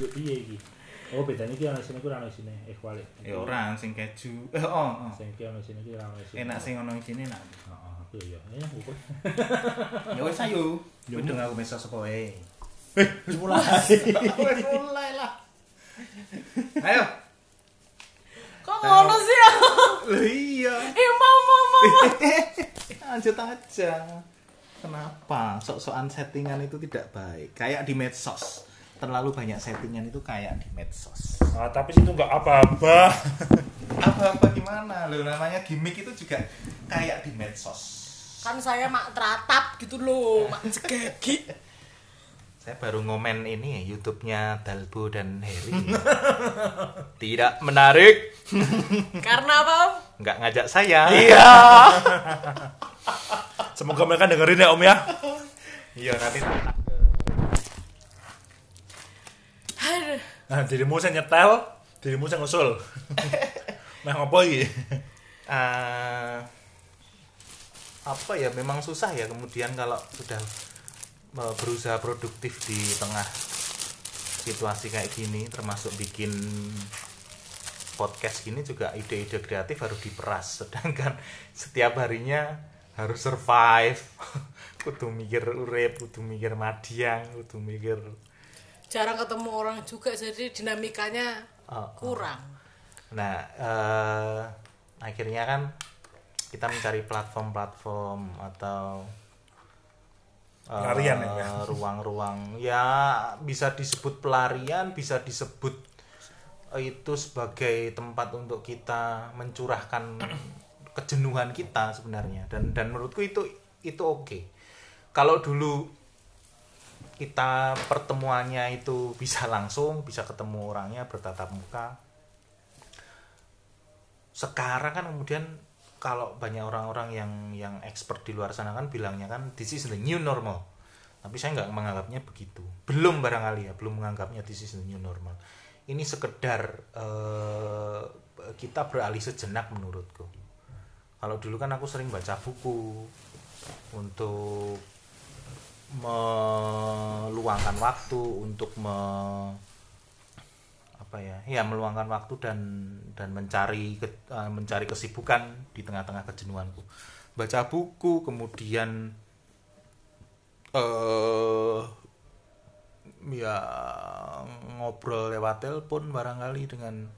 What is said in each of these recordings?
Yo piye iki? Oh, bedanya iki ana sini ku ora ana sini. Eh. Ya ora sing keju. Eh, oh, oh. Sing iki ana sini iki ora ana sini. Enak sing ono sini enak. Heeh, aku ya. Ya, wis ayo. Aku meso sapa wae. Wis mulai. Wis mulai lah. Ayo. Kok ngono sih ya? Iya. Eh mau mau mau. Lanjut aja. Kenapa? Sok-sokan settingan itu tidak baik. Kayak di medsos. Terlalu banyak settingan itu kayak di medsos. Ah, tapi situ enggak apa-apa. Apa-apa gimana? Loh namanya gimmick itu juga kayak di medsos. Kan saya mak teratap gitu loh, mak cegegi. Saya baru ngomen ini YouTube-nya Dalbo dan Heri. Tidak menarik. Karena apa? Nggak ngajak saya. Iya. Semoga mereka dengerin ya, Om ya. Iya, nanti tak Aduh. Nah, dirimu saya nyetel, dirimu saya ngusul. Nah, ngopo iki? Eh, apa ya memang susah ya kemudian kalau sudah eh, berusaha produktif di tengah situasi kayak gini termasuk bikin podcast gini juga ide-ide kreatif harus diperas sedangkan setiap harinya harus survive kudu mikir urip kudu mikir madiang kudu mikir Jarang ketemu orang juga jadi dinamikanya Oh, oh. kurang. Nah, eh, akhirnya kan kita mencari platform-platform atau Pelarian ya? ruang-ruang ya bisa disebut pelarian, bisa disebut itu sebagai tempat untuk kita mencurahkan kejenuhan kita sebenarnya dan dan menurutku itu itu oke. Kalau dulu kita pertemuannya itu bisa langsung, bisa ketemu orangnya bertatap muka, sekarang kan kemudian kalau banyak orang-orang yang yang expert di luar sana kan bilangnya kan this is the new normal. Tapi saya nggak menganggapnya begitu. Belum barangkali ya belum menganggapnya this is the new normal. Ini sekedar eh, kita beralih sejenak menurutku. Kalau dulu kan aku sering baca buku untuk meluangkan waktu untuk me, apa ya ya meluangkan waktu dan dan mencari ke- eh, mencari kesibukan di tengah-tengah kejenuhanku. Baca buku kemudian eh ya ngobrol lewat telepon barangkali dengan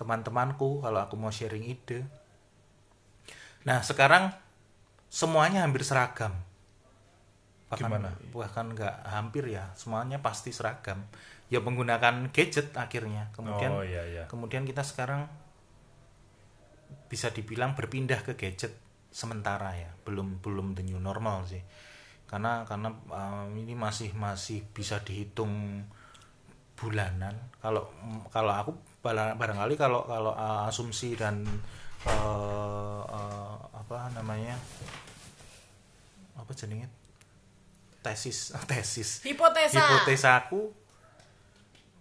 teman-temanku kalau aku mau sharing ide. Nah sekarang semuanya hampir seragam bahkan Gimana? bahkan nggak hampir ya. Semuanya pasti seragam. Ya menggunakan gadget akhirnya. Kemudian oh iya iya. kemudian kita sekarang bisa dibilang berpindah ke gadget sementara ya. Belum belum the new normal sih. Karena karena um, ini masih masih bisa dihitung bulanan. Kalau kalau aku barangkali kalau kalau uh, asumsi dan uh, uh, apa namanya apa jenenge tesis tesis. Hipotesa. hipotesa aku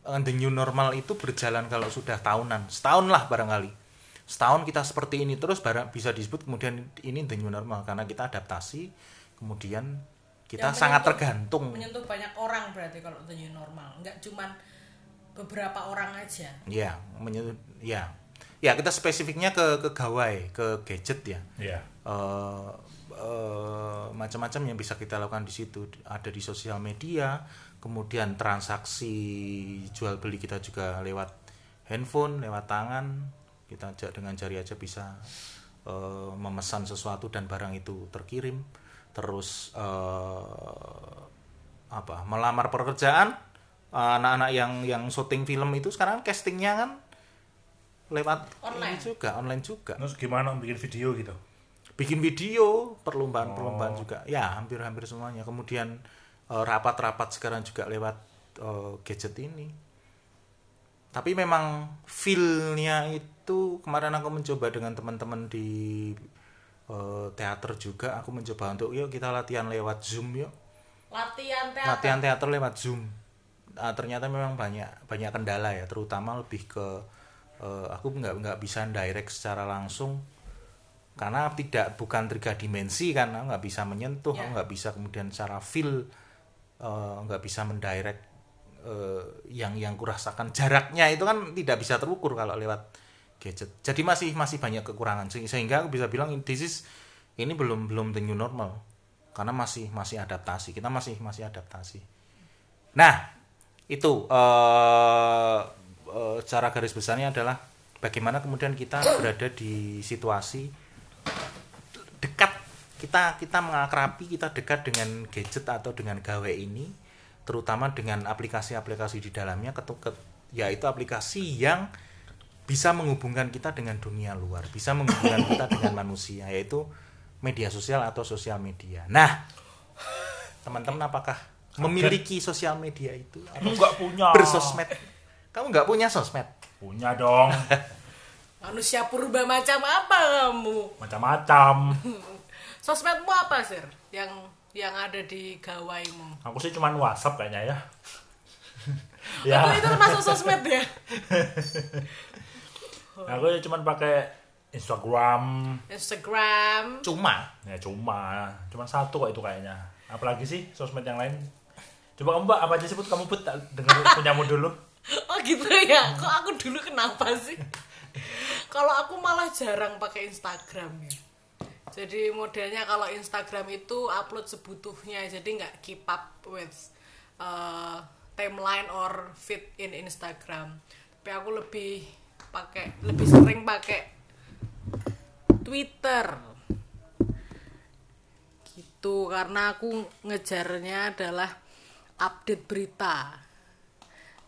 eh, the new normal itu berjalan kalau sudah tahunan. Setahun lah barangkali. Setahun kita seperti ini terus barang bisa disebut kemudian ini the new normal karena kita adaptasi kemudian kita Yang sangat menyentuh- tergantung. Menyentuh banyak orang berarti kalau the new normal, nggak cuman beberapa orang aja. ya menyentuh ya ya kita spesifiknya ke ke gawai ke gadget ya. Iya. eh, eh, macam-macam yang bisa kita lakukan di situ. Ada di sosial media kemudian transaksi jual beli kita juga lewat handphone lewat tangan. Kita aja dengan jari aja bisa eh, memesan sesuatu dan barang itu terkirim. Terus eh, apa melamar pekerjaan. Eh, anak-anak yang yang syuting film itu sekarang castingnya kan lewat Online. juga online juga. Terus gimana bikin video gitu? Bikin video perlombaan-perlombaan Oh. juga. Ya hampir-hampir semuanya. Kemudian eh, rapat-rapat sekarang juga lewat eh, gadget ini. Tapi memang feel-nya itu kemarin aku mencoba dengan teman-teman di eh, teater juga. Aku mencoba untuk yuk kita latihan lewat zoom yuk. Latihan teater. latihan teater lewat zoom. Ah, ternyata memang banyak banyak kendala ya. Terutama lebih ke eh, aku nggak nggak bisa direct secara langsung karena tidak bukan tiga dimensi kan aku nggak bisa menyentuh aku nggak bisa kemudian secara feel eh, nggak bisa mendirect eh, yang yang kurasakan jaraknya itu kan tidak bisa terukur kalau lewat gadget. Jadi masih masih banyak kekurangan Se- sehingga aku bisa bilang this is ini belum belum the new normal karena masih masih adaptasi. Kita masih masih adaptasi. Nah, itu eh eh, cara garis besarnya adalah bagaimana kemudian kita berada di situasi kita kita mengakrabi kita dekat dengan gadget atau dengan gawe ini terutama dengan aplikasi-aplikasi di dalamnya ketu- ke- yaitu aplikasi yang bisa menghubungkan kita dengan dunia luar bisa menghubungkan kita dengan manusia yaitu media sosial atau sosial media nah teman-teman apakah memiliki sosial media itu atau Enggak punya. bersosmed kamu nggak punya sosmed Punya dong. Manusia purba macam apa kamu? Macam-macam. Sosmedmu apa, Sir? Yang yang ada di gawaimu? Aku sih cuman WhatsApp kayaknya ya. Ya. itu termasuk sosmed ya? Aku cuman pakai Instagram. Instagram. cuma Ya cuma, cuman satu kok itu kayaknya. Apalagi sih sosmed yang lain. Coba kamu mbak apa aja sebut kamu put tak dengar punyamu dulu. Oh gitu ya? Kok aku dulu kenapa sih? Kalau aku malah jarang pakai Instagram ya. Jadi modelnya kalau Instagram itu upload sebutuhnya, jadi nggak keep up with uh, timeline or feed in Instagram. Tapi aku lebih pakai, lebih sering pakai Twitter. Gitu karena aku ngejarnya adalah update berita.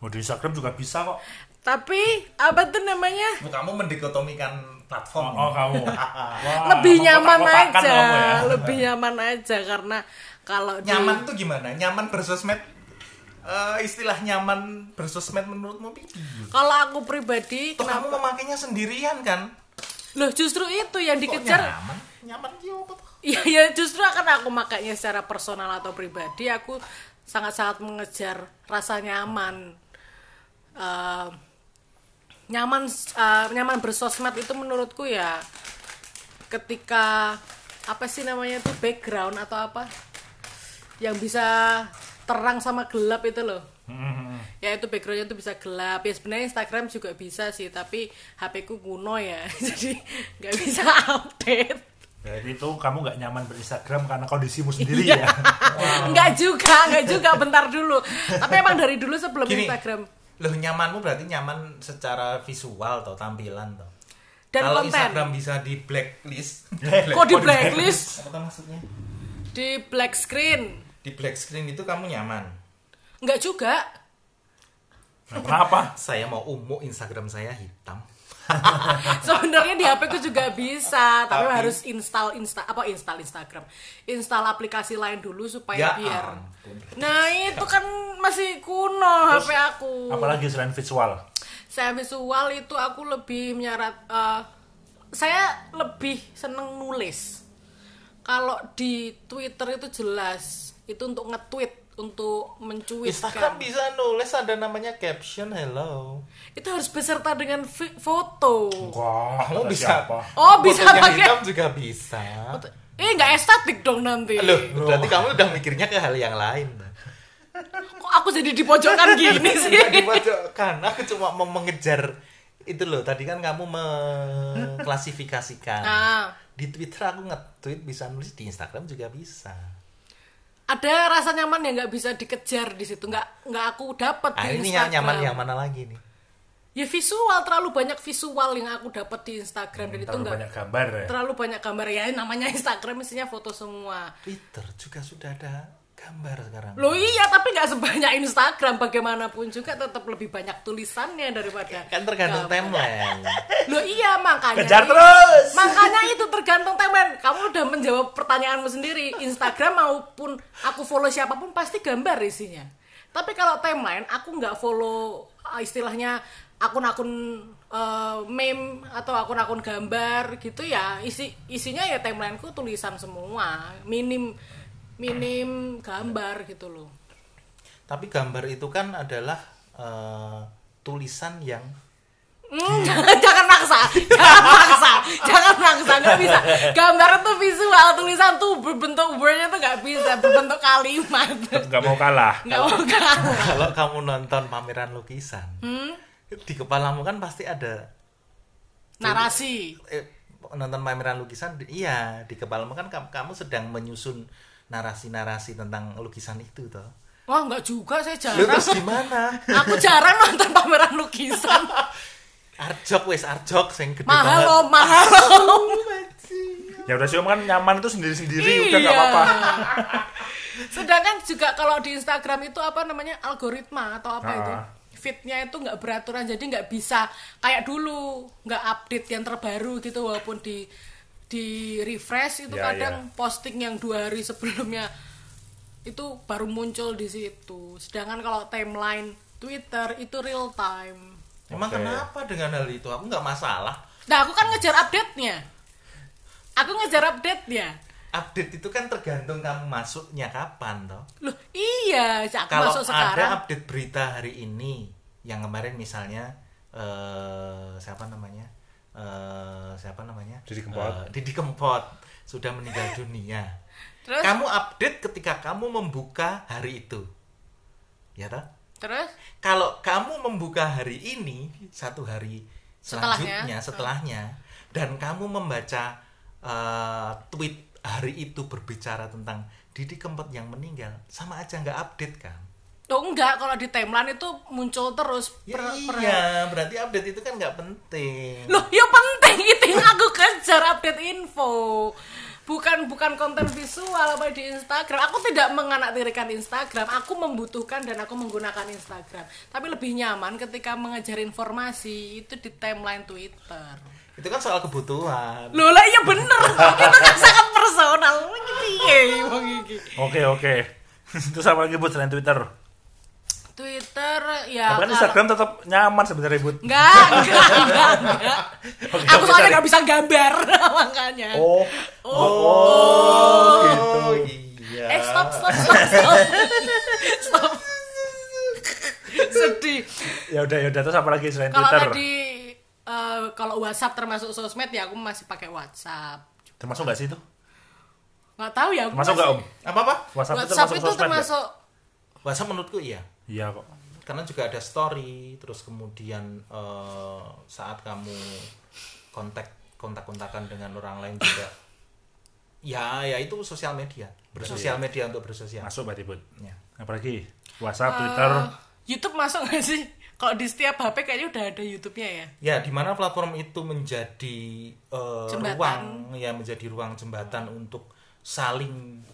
Mau di Instagram juga bisa kok. Tapi apa tuh namanya? kamu mendikotomikan Oh, platform oh kamu. Wah, lebih nyaman aja, kamu ya. lebih nyaman aja karena kalau di- nyaman tuh gimana nyaman bersosmed Eh, istilah nyaman bersosmed menurutmu Pipi? kalau aku pribadi kamu kenapa? memakainya sendirian kan Loh justru itu yang Kok dikejar. nyaman nyaman? Iya ya justru akan aku makainya secara personal atau pribadi aku sangat-sangat mengejar rasa nyaman. Eh, nyaman eh, nyaman bersosmed itu menurutku ya ketika apa sih namanya itu background atau apa yang bisa terang sama gelap itu loh. Hmm, ya itu backgroundnya tuh bisa gelap. Ya sebenarnya Instagram juga bisa sih tapi HP ku kuno ya. Jadi nggak bisa update. Berarti itu kamu nggak nyaman berinstagram karena kondisimu sendiri Iya. ya. nggak juga nggak juga. Bentar dulu. Tapi emang dari dulu sebelum Gini. Instagram Loh nyamanmu berarti nyaman secara visual atau tampilan toh. dan Kalau konten Instagram bisa di blacklist. kok di blacklist Apa tuh maksudnya? di black screen Di black screen itu kamu nyaman. nggak juga Nah, kenapa? Saya mau umum Instagram saya hitam. sebenarnya di HP ku juga bisa tapi, Tapi- harus install insta apa install Instagram install aplikasi lain dulu Ya supaya biar ampun. nah itu kan masih kuno HP aku Apalagi selain visual. saya visual itu aku lebih menyarat eh, saya lebih seneng nulis kalau di Twitter itu jelas itu untuk nge-tweet untuk mencuitkan Instagram bisa nulis ada namanya caption hello. itu harus beserta dengan foto Wah, Kamu kata bisa. siapa? oh bisa Fotonya pakai hitam juga bisa. eh nggak estetik dong nanti Loh, berarti kamu udah mikirnya ke hal yang lain. kok aku jadi di pojokan gini sih Enggak dipojokkan. Aku cuma mau mengejar itu loh. Tadi kan kamu mengklasifikasikan. nah Di Twitter aku nge-tweet bisa nulis, di Instagram juga bisa. Ada rasa nyaman yang nggak bisa dikejar di situ. Nggak nggak aku dapat Ah, di ini yang Instagram. nyaman yang mana lagi nih? ya visual terlalu banyak visual yang aku dapat di Instagram. Dan itu Terlalu nggak banyak gambar ya. terlalu banyak gambar. Ya namanya Instagram isinya foto semua. Twitter juga sudah ada gambar sekarang. Loh iya tapi nggak sebanyak Instagram. Bagaimanapun juga tetap lebih banyak tulisannya daripada Kan tergantung timeline. Loh iya makanya. Kejar terus. makanya itu tergantung timeline. Kamu udah menjawab pertanyaanmu sendiri. Instagram maupun aku follow siapa pun pasti gambar isinya. Tapi kalau timeline aku nggak follow ah, istilahnya akun-akun eh, meme atau akun-akun gambar gitu ya. Isi isinya ya timelineku tulisan semua. Minim minim gambar gitu loh Tapi gambar itu kan adalah eh, tulisan yang Hmm, jangan, jangan maksa, jangan maksa, jangan maksa, nggak bisa. Gambar itu visual, tulisan tuh berbentuk wordnya tuh nggak bisa, berbentuk kalimat. Nggak mau kalah. Nggak mau kalah. Kalau kamu nonton pameran lukisan, Hmm? di kepalamu kan pasti ada Narasi. eh, nonton pameran lukisan iya di kepalamu kan kamu, kamu sedang menyusun narasi-narasi tentang lukisan itu toh Wah nggak juga, saya lu jarang. terus gimana Aku jarang nonton pameran lukisan. arjok wes arjok sing gede Mahal banget loh, mahal loh. Ya udah sih Om kan nyaman itu sendiri-sendiri udah Iya. nggak apa-apa. Sedangkan juga kalau di Instagram itu apa namanya algoritma atau apa Ah. itu fitnya itu nggak beraturan jadi nggak bisa kayak dulu nggak update yang terbaru gitu walaupun di di refresh itu Ya, kadang posting yang dua hari sebelumnya itu baru muncul di situ. Sedangkan kalau timeline Twitter itu real time. emang kenapa dengan hal itu aku nggak masalah Nah aku kan ngejar update-nya. Aku ngejar update-nya. update itu kan tergantung kamu masuknya kapan toh Loh iya, aku kalau masuk ada sekarang. update berita hari ini yang kemarin misalnya eh siapa namanya eh siapa namanya? Didi Kempot. Eh, Didi Kempot. Sudah meninggal dunia. Terus? Kamu update ketika kamu membuka hari itu. Ya toh? Terus? Kalau kamu membuka hari ini satu hari Setelahnya. selanjutnya setelahnya dan kamu membaca eh, tweet hari itu berbicara tentang Didi Kempot yang meninggal sama aja nggak update kan Oh enggak, kalau di timeline itu muncul terus Ya per, per- iya, berarti update itu kan nggak penting. Loh, ya penting itu yang aku kejar update info. Bukan bukan konten visual apa di Instagram. Aku tidak menganaktirikan Instagram. Aku membutuhkan dan aku menggunakan Instagram. Tapi lebih nyaman ketika mengejar informasi itu di timeline Twitter. Itu kan soal kebutuhan. Loh lah iya bener. itu kan sangat personal. Oke oke. Terus apa lagi buat selain Twitter? Twitter ya Tapi kan kalau- Instagram tetap nyaman sebenarnya buat. Enggak, enggak, enggak, enggak. Oke, Aku soalnya nggak bisa gambar makanya. Oh. Oh, gitu. iya. Eh stop stop stop stop. stop. Sedih. Ya udah ya udah terus apa lagi selain Kalau Twitter? tadi eh, kalau WhatsApp termasuk sosmed ya aku masih pakai WhatsApp. Termasuk nggak sih itu? Nggak tahu ya. aku Termasuk nggak Om? Apa apa? WhatsApp, WhatsApp, itu itu termasuk sosmed nggak? termasuk WhatsApp menurutku iya. Iya kok. Karena juga ada story, terus kemudian eh, saat kamu kontak kontak-kontakan dengan orang lain juga. Ya, ya itu sosial media. Bersosial media untuk bersosial. Masuk berarti buat. Ya. Apalagi WhatsApp, Twitter. Eh, YouTube masuk nggak sih? Kalau di setiap HP kayaknya udah ada YouTube-nya ya. Ya, di mana platform itu menjadi eh, Jembatan. ruang, ya menjadi ruang jembatan untuk saling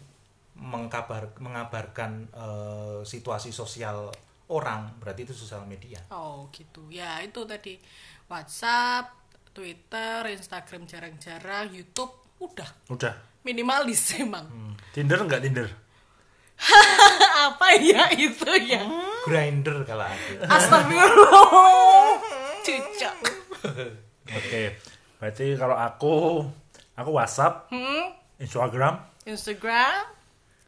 mengkabar, mengabarkan eh, situasi sosial orang. Berarti itu sosial media. Oh gitu. Ya itu tadi WhatsApp, Twitter, Instagram jarang-jarang, YouTube udah Udah. minimalis emang. Tinder nggak Tinder? Apa ya itu ya? Grinder kalau aku. Astagfirullah. Cucok. Oke. Berarti kalau aku aku WhatsApp, Hmm? Instagram, Instagram,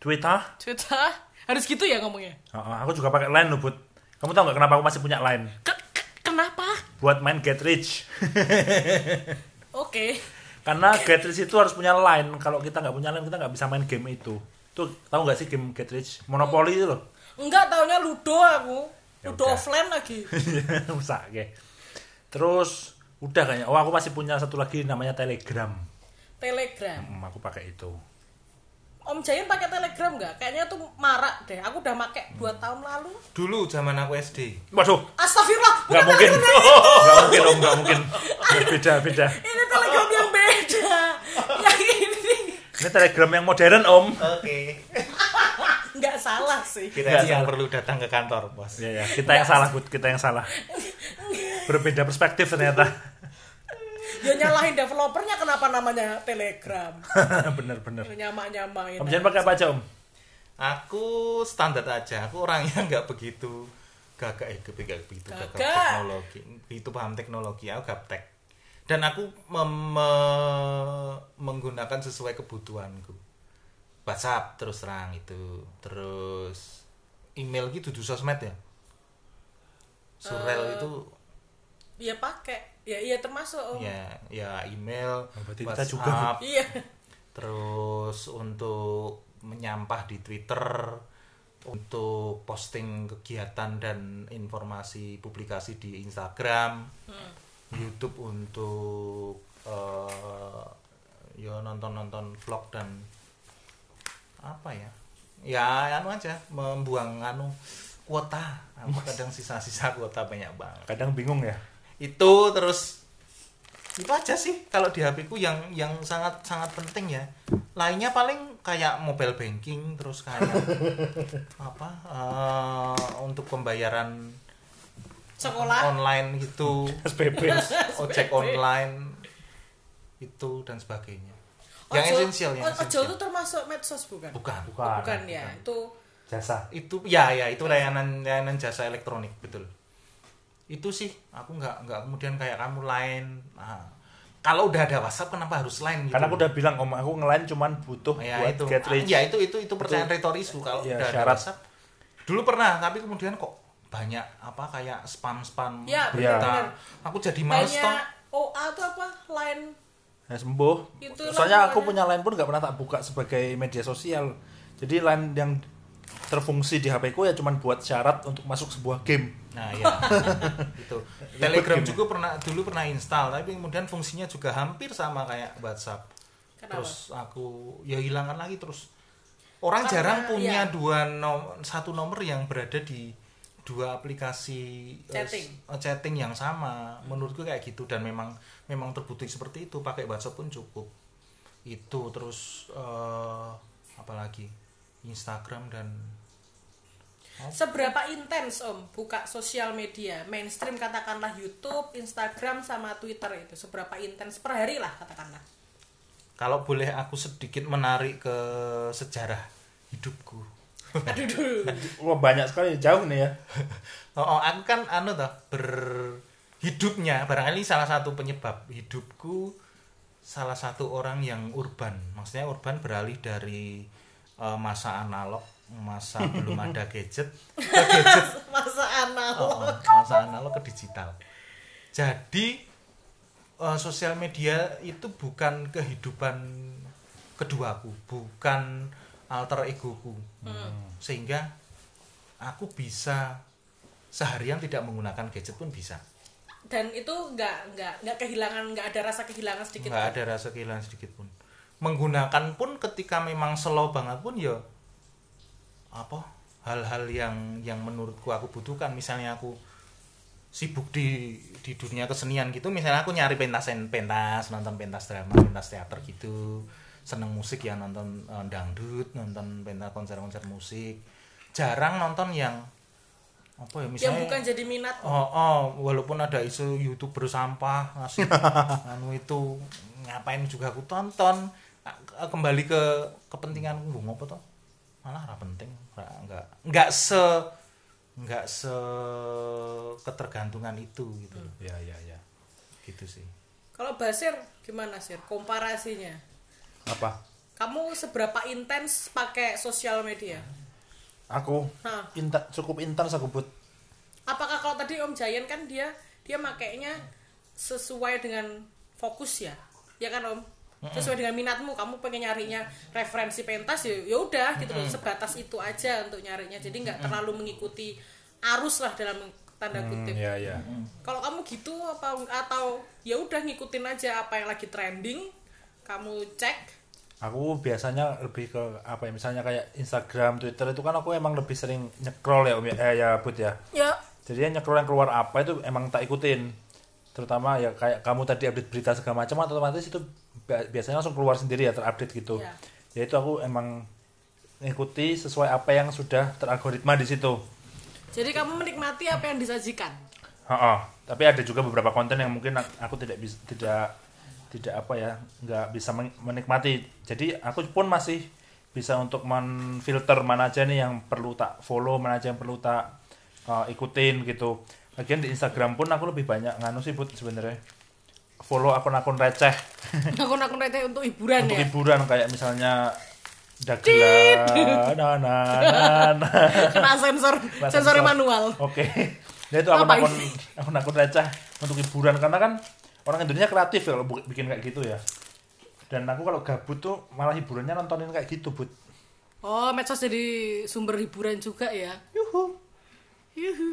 Twitter. Twitter. Harus gitu ya ngomongnya. Oh, aku juga pakai Line loh, Bud. Kamu tahu nggak kenapa aku masih punya Line? Ke- ke- kenapa? Buat main Get Rich. Oke. Karena Get Rich itu harus punya Line. Kalau kita nggak punya Line, kita nggak bisa main game itu. Tuh, tahu nggak sih game Get Rich? Monopoly itu loh. Enggak taunya Ludo aku. Ya Ludo udah. offline lagi. Rusak, oke. Terus udah kayaknya. Oh, aku masih punya satu lagi namanya Telegram. Telegram. Hmm, aku pakai itu. Om Jayan pakai Telegram nggak? Kayaknya tuh marak deh. Aku udah pakai dua tahun lalu. Dulu zaman aku SD. Waduh, Astagfirullah. nggak bukan mungkin. Telegram yang Nggak mungkin, om, nggak mungkin. Beda, beda. Ini Telegram yang beda. yang ini Ini Telegram yang modern, om. Oke. nggak salah sih. Kita Nggak yang salah. perlu datang ke kantor, Bos. Ya, ya. Kita yang salah, Bud. Kita yang salah. Berbeda perspektif ternyata. Ya nyalahin developernya kenapa namanya Telegram? Bener-bener. Nyamak-nyamain. Om Jan pakai apa aja, om? Aku standar aja. Aku orangnya nggak begitu gagak eh gak begitu gagak Gagak. teknologi. Itu paham teknologi. Aku gaptek. Dan aku mem- me- menggunakan sesuai kebutuhanku. WhatsApp terus terang itu. Terus email gitu di sosmed ya. Surel itu ya pakai ya iya termasuk om ya ya email Oh, berarti kita WhatsApp, juga. iya. Terus untuk menyampah di Twitter untuk posting kegiatan dan informasi publikasi di Instagram YouTube untuk eh, ya nonton-nonton vlog dan apa ya? Ya anu aja membuang anu kuota. Aku kadang sisa-sisa kuota banyak banget. Kadang bingung ya itu terus itu aja sih kalau di HP ku yang yang sangat sangat penting ya. Lainnya paling kayak mobile banking terus kayak apa eh, untuk pembayaran sekolah. online gitu. SPP ojek online itu dan sebagainya. Yang esensial yang o- ojol esensial. itu termasuk medsos bukan? Bukan. Bukan. Bukan ya itu jasa. Itu ya ya itu layanan layanan jasa elektronik betul itu sih aku nggak nggak kemudian kayak kamu lain. Nah, kalau udah ada WhatsApp kenapa harus lain gitu? Karena aku udah bilang om aku ngelain cuman butuh ya buat itu. get rich. Ya itu itu itu pertanyaan retoris Bu. kalau Iya, udah ada. WhatsApp. Dulu pernah tapi kemudian kok banyak apa kayak spam spam Ya, benar-benar. aku jadi males toh. Banyak OA tuh apa? Lain. Ya sembuh. Itu soalnya aku punya line pun nggak pernah tak buka sebagai media sosial. Jadi line yang terfungsi di HP ku ya cuman buat syarat untuk masuk sebuah game Nah, ya. itu. Telegram juga pernah dulu pernah install, tapi kemudian fungsinya juga hampir sama kayak WhatsApp. Kenapa? Terus aku ya hilangkan lagi terus. Orang Karena, jarang punya ya. dua nom- satu nomor yang berada di dua aplikasi eh, Chatting. eh, chatting yang sama. Menurutku kayak gitu dan memang memang terbukti seperti itu. Pakai WhatsApp pun cukup. Itu terus eh, apalagi Instagram dan seberapa intens om buka sosial media? Mainstream katakanlah YouTube Instagram sama Twitter itu. Seberapa intens per hari lah katakanlah. Kalau boleh aku sedikit menarik ke sejarah hidupku. aduh dulu wah banyak sekali. Jauh nih ya. Oh, oh, aku kan anu toh berhidupnya. Barangkali salah satu penyebab hidupku salah satu orang yang urban. Maksudnya urban beralih dari eh, masa analog, masa belum ada gadget ke gadget masa analog Oh, oh, masa analog ke digital. Jadi eh, sosial media itu bukan kehidupan keduaku, bukan alter egoku. Sehingga aku bisa seharian tidak menggunakan gadget pun bisa. dan itu nggak nggak nggak kehilangan nggak ada rasa kehilangan sedikit Nggak ada rasa kehilangan sedikit pun. Menggunakan pun ketika memang slow banget pun ya apa hal-hal yang yang menurutku aku butuhkan. Misalnya aku sibuk di di dunia kesenian gitu misalnya aku nyari pentas pentas nonton pentas drama pentas teater gitu. Seneng musik ya nonton eh, dangdut nonton pentas konser-konser musik. Jarang nonton yang apa ya yang misalnya bukan jadi minat. Oh, oh, walaupun ada isu youtuber sampah ngasih anu itu ngapain juga aku tonton. Kembali ke kepentingan gue apa toh malah ora penting ora enggak enggak se enggak se ketergantungan itu gitu loh. ya ya ya. Gitu sih. Kalau Basir gimana sih komparasinya? Apa? Kamu seberapa intens pakai sosial media? Aku? Inta, cukup intens aku buat apakah kalau tadi Om Jayan kan dia dia makainya sesuai dengan fokus ya? Ya kan Om sesuai dengan minatmu kamu pengen nyarinya referensi pentas ya ya udah gitu loh. Sebatas itu aja untuk nyarinya. Jadi nggak terlalu mengikuti arus lah dalam tanda kutip. ya ya kalau kamu gitu apa atau ya udah ngikutin aja apa yang lagi trending kamu cek. Aku biasanya lebih ke apa ya misalnya kayak Instagram Twitter itu kan aku emang lebih sering nyekrol ya om ya eh, ya Bud ya. Ya. Jadi yang nyekrol yang keluar apa itu emang tak ikutin. Terutama ya kayak kamu tadi update berita segala macam otomatis itu biasanya langsung keluar sendiri ya terupdate gitu. Iya. ya itu aku emang ngikuti sesuai apa yang sudah teralgoritma di situ. Jadi kamu menikmati apa yang disajikan? Ha-ha. tapi ada juga beberapa konten yang mungkin ak- aku tidak bisa tidak tidak apa ya nggak bisa men- menikmati. Jadi aku pun masih bisa untuk menfilter mana aja nih yang perlu tak follow mana aja yang perlu tak uh, ikutin gitu. Lagian di Instagram pun aku lebih banyak nganu sih Bud, sebenarnya follow akun-akun receh akun-akun receh untuk hiburan untuk ya hiburan kayak misalnya Dagla, nah, nah, nah, nah. kena sensor sensor. manual Oke. Ya itu Ngapain akun-akun akun-akun receh untuk hiburan karena kan orang Indonesia kreatif ya kalau bikin kayak gitu ya. Dan aku kalau gabut tuh malah hiburannya nontonin kayak gitu, Bud. Oh, medsos jadi sumber hiburan juga ya. Yuhu. Yuhu.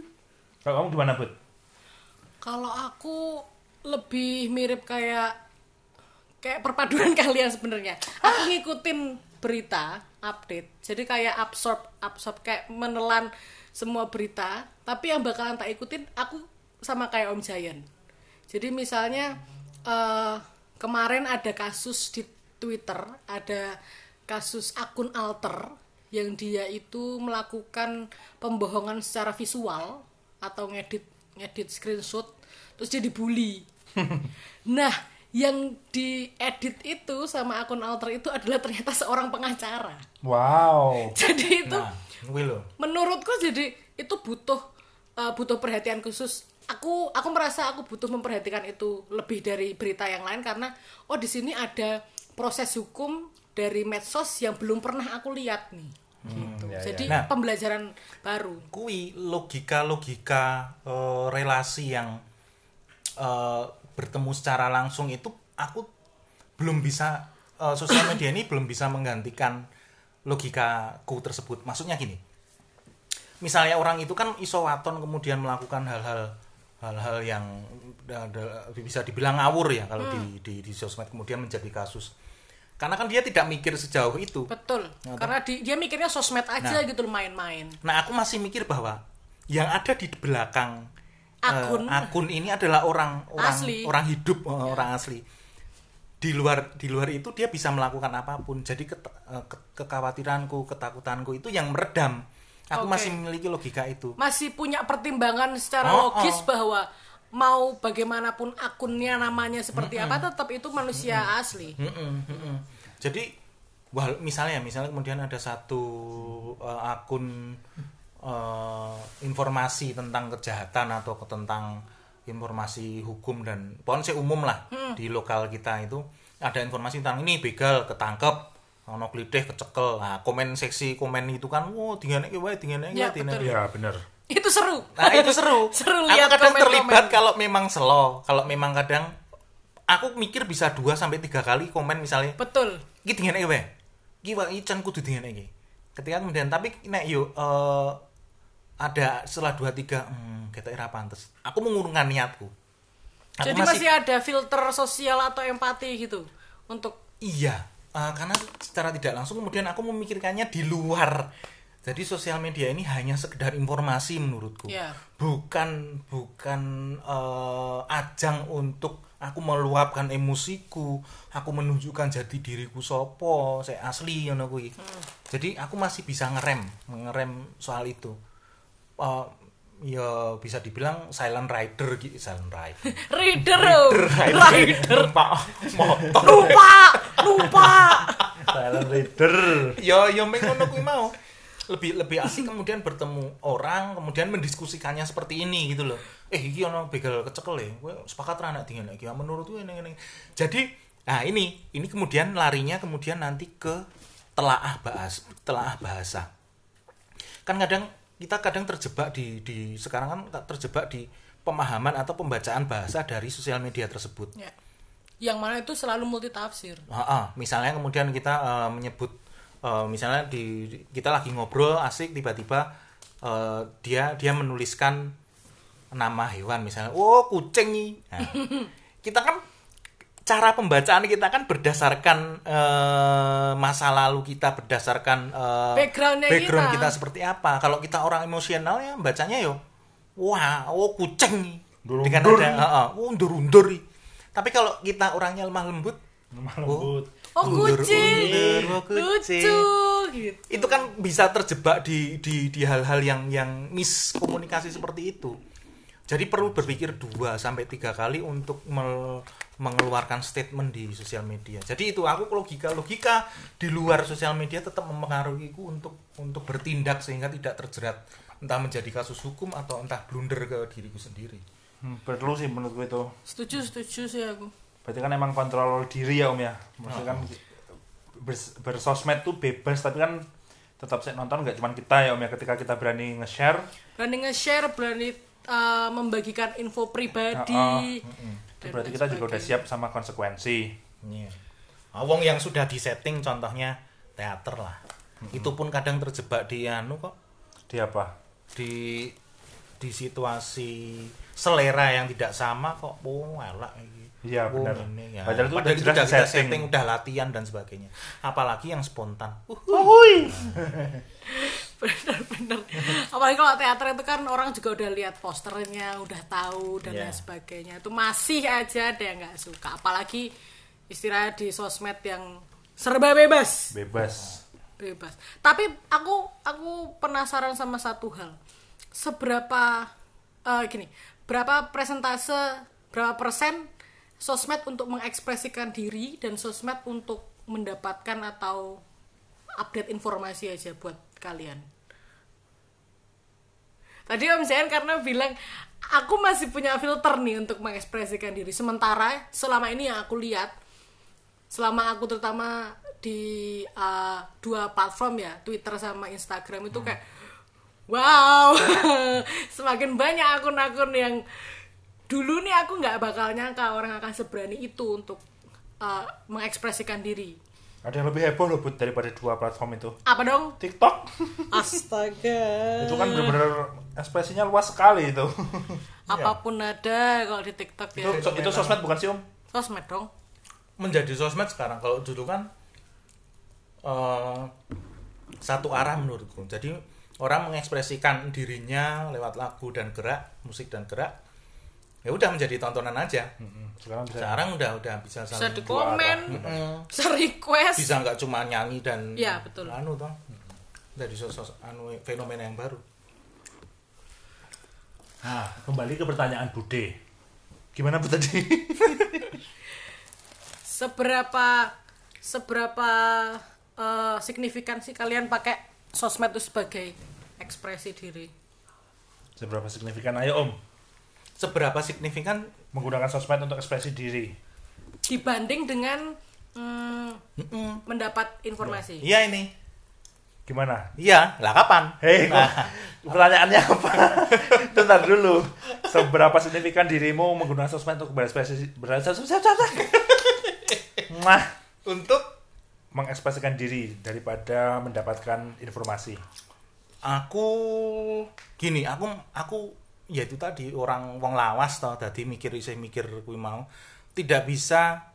Kalau kamu gimana, Bud? Kalau aku lebih mirip kayak kayak perpaduan kalian sebenarnya. Aku ngikutin berita, update. Jadi kayak absorb, absorb kayak menelan semua berita, tapi yang bakalan tak ikutin aku sama kayak Om Jayan. Jadi misalnya eh, kemarin ada kasus di Twitter, ada kasus akun alter yang dia itu melakukan pembohongan secara visual atau ngedit ngedit screenshot terus dia dibully. nah, yang diedit itu sama akun alter itu adalah ternyata seorang pengacara. Wow. Jadi itu Nah, menurutku jadi itu butuh uh, butuh perhatian khusus aku aku merasa aku butuh memperhatikan itu lebih dari berita yang lain karena oh di sini ada proses hukum dari medsos yang belum pernah aku lihat nih gitu. ya, jadi ya. Nah. pembelajaran baru Kui logika-logika eh, relasi yang eh, bertemu secara langsung itu aku belum bisa eh, sosial media ini belum bisa menggantikan logikaku tersebut. Maksudnya gini. Misalnya orang itu kan iso waton kemudian melakukan hal-hal hal-hal yang bisa dibilang ngawur ya kalau di, di di sosmed kemudian menjadi kasus. Karena kan dia tidak mikir sejauh itu. betul karena di- dia mikirnya sosmed aja Nah. gitu main-main Nah, aku masih mikir bahwa yang ada di belakang eh, Akun. akun ini adalah orang orang Asli. orang hidup, eh, orang asli. Di luar di luar itu dia bisa melakukan apa pun. Jadi ket- eh, ke- kekhawatiranku, ketakutanku itu yang meredam. Aku Oke. masih memiliki logika itu. masih punya pertimbangan secara Oh, logis oh. bahwa mau bagaimanapun akunnya namanya seperti apa tetap itu manusia asli Mm-mm, mm-mm. Jadi wah, misalnya misalnya kemudian ada satu eh, akun eh, informasi tentang kejahatan atau ke- tentang informasi hukum dan pokoknya umum lah di lokal kita itu ada informasi tentang ini begal ketangkep ono glitih kecekel nah komen seksi komen itu kan wow tinggalnya wae tinggalnya Ya, tinggalnya betul. Ya, bener. itu seru Nah itu seru. Seru aku lihat kadang komen-komen. terlibat kalau memang slow, kalau memang kadang aku mikir bisa 2 sampai tiga kali komen misalnya, betul iki dingene wae. Iki wae iki can kudu dingene iki. Ketika kemudian tapi nek yo eh, ada setelah 2 3 hmm ketok ora pantes. Aku mengurungkan niatku. Aku jadi masih... ada filter sosial atau empati gitu untuk Iya, eh, karena secara tidak langsung kemudian aku memikirkannya di luar. Jadi sosial media ini hanya sekedar informasi menurutku. Ya. Bukan bukan eh, ajang untuk aku meluapkan emosiku, aku menunjukkan jati diriku sopo, saya asli ngono kuwi. Jadi aku masih bisa ngerem, ngerem soal itu. Eh, ya bisa dibilang silent rider gitu, silent rider. reader rider, Pak. Motor. lupa lupa Silent reader. ya ya meng ngono kuwi mau. Lebih lebih asik kemudian bertemu orang kemudian mendiskusikannya seperti ini gitu loh. Eh iki ono begal kecekel ya. Gue sepakat ra anak dingin lagi? Menurut gue ini ini jadi nah ini ini kemudian larinya kemudian nanti ke telaah bahas telaah bahasa. Kan kadang kita kadang terjebak di di sekarang kan terjebak di pemahaman atau pembacaan bahasa dari sosial media tersebut ya. yang mana itu selalu multitafsir Ah, ah. misalnya kemudian kita eh, menyebut eh, misalnya di kita lagi ngobrol asik tiba-tiba eh, dia dia menuliskan nama hewan misalnya, oh kucing nih. Nah, kita kan cara pembacaan kita kan berdasarkan eh, masa lalu kita berdasarkan Backgroundnya background kita. kita seperti apa. Kalau kita orang emosional ya bacanya yo, wah, oh kucing nih. Dengan ada, uh, uh, undur-undur nih. Tapi kalau kita orangnya lemah lembut, Lemah lembut. oh Undur, kucing undur, oh, kucing. lucu gitu itu kan bisa terjebak di di di hal-hal yang yang miskomunikasi seperti itu. Jadi perlu berpikir dua sampai tiga kali untuk mel- mengeluarkan statement di sosial media. Jadi itu aku logika logika di luar sosial media tetap mempengaruhiku untuk untuk bertindak sehingga tidak terjerat entah menjadi kasus hukum atau entah blunder ke diriku sendiri. Hmm, perlu sih menurutku itu. setuju setuju sih aku Berarti kan emang kontrol diri ya Om ya. Maksudnya kan bers- bersosmed tuh bebas tapi kan tetap saya nonton nggak cuma kita ya Om ya ketika kita berani nge-share berani nge-share berani eh, membagikan info pribadi. Oh, dan Berarti lain kita juga udah siap sama konsekuensi. Iya. Ah, wong yang sudah disetting contohnya teater lah. Itu pun kadang terjebak di anu kok Di apa? di di situasi selera yang tidak sama kok oh elak iki. Iya, Oh, benar. ini ya. Padahal itu Padahal udah itu jelas setting. setting, udah latihan dan sebagainya. Apalagi yang spontan. Uh, Bener-bener. Apalagi kalau teater itu kan orang juga udah lihat posternya, udah tahu dan Iya. lain sebagainya. Itu masih aja ada yang nggak suka. Apalagi istilah di sosmed yang serba bebas. Bebas. bebas. Tapi aku aku penasaran sama satu hal. Seberapa eh, gini, berapa presentase, berapa persen sosmed untuk mengekspresikan diri dan sosmed untuk mendapatkan atau update informasi aja buat kalian. Tadi Om Zain karena bilang aku masih punya filter nih untuk mengekspresikan diri. Sementara selama ini yang aku lihat selama aku terutama di uh, dua platform ya Twitter sama Instagram itu kayak wow semakin banyak akun-akun yang dulu nih aku nggak bakal nyangka orang akan seberani itu untuk uh, mengekspresikan diri Ada yang lebih heboh loh Bud daripada dua platform itu. apa dong? TikTok. astaga. Itu kan bener-bener ekspresinya luas sekali itu. apa pun ada kalau di TikTok ya. itu, itu sosmed bukan sih Om? sosmed dong. Menjadi sosmed sekarang. Kalau dulu kan eh, satu arah menurutku. Jadi orang mengekspresikan dirinya lewat lagu dan gerak musik dan gerak ya udah menjadi tontonan aja Sekarang bisa. sekarang udah udah bisa bisa saling di komen Mm-mm. bisa request bisa nggak cuma nyanyi dan Iya, betul. anu toh dari sosok anu fenomena yang baru Nah, kembali ke pertanyaan Bude. Gimana Bud tadi? seberapa seberapa eh, signifikan sih kalian pakai sosmed itu sebagai ekspresi diri Seberapa signifikan? Ayo Om, seberapa signifikan menggunakan sosmed untuk ekspresi diri. dibanding dengan mm, mendapat informasi iya ini Gimana? iya lah kapan Hei, kok pertanyaannya apa? Bentar dulu. Seberapa signifikan dirimu menggunakan sosmed untuk berekspresi berekspresi Nah, untuk mengekspresikan diri daripada mendapatkan informasi. aku gini aku aku ya itu tadi orang wong lawas toh tadi mikir saya mikir kuwi mau. Tidak bisa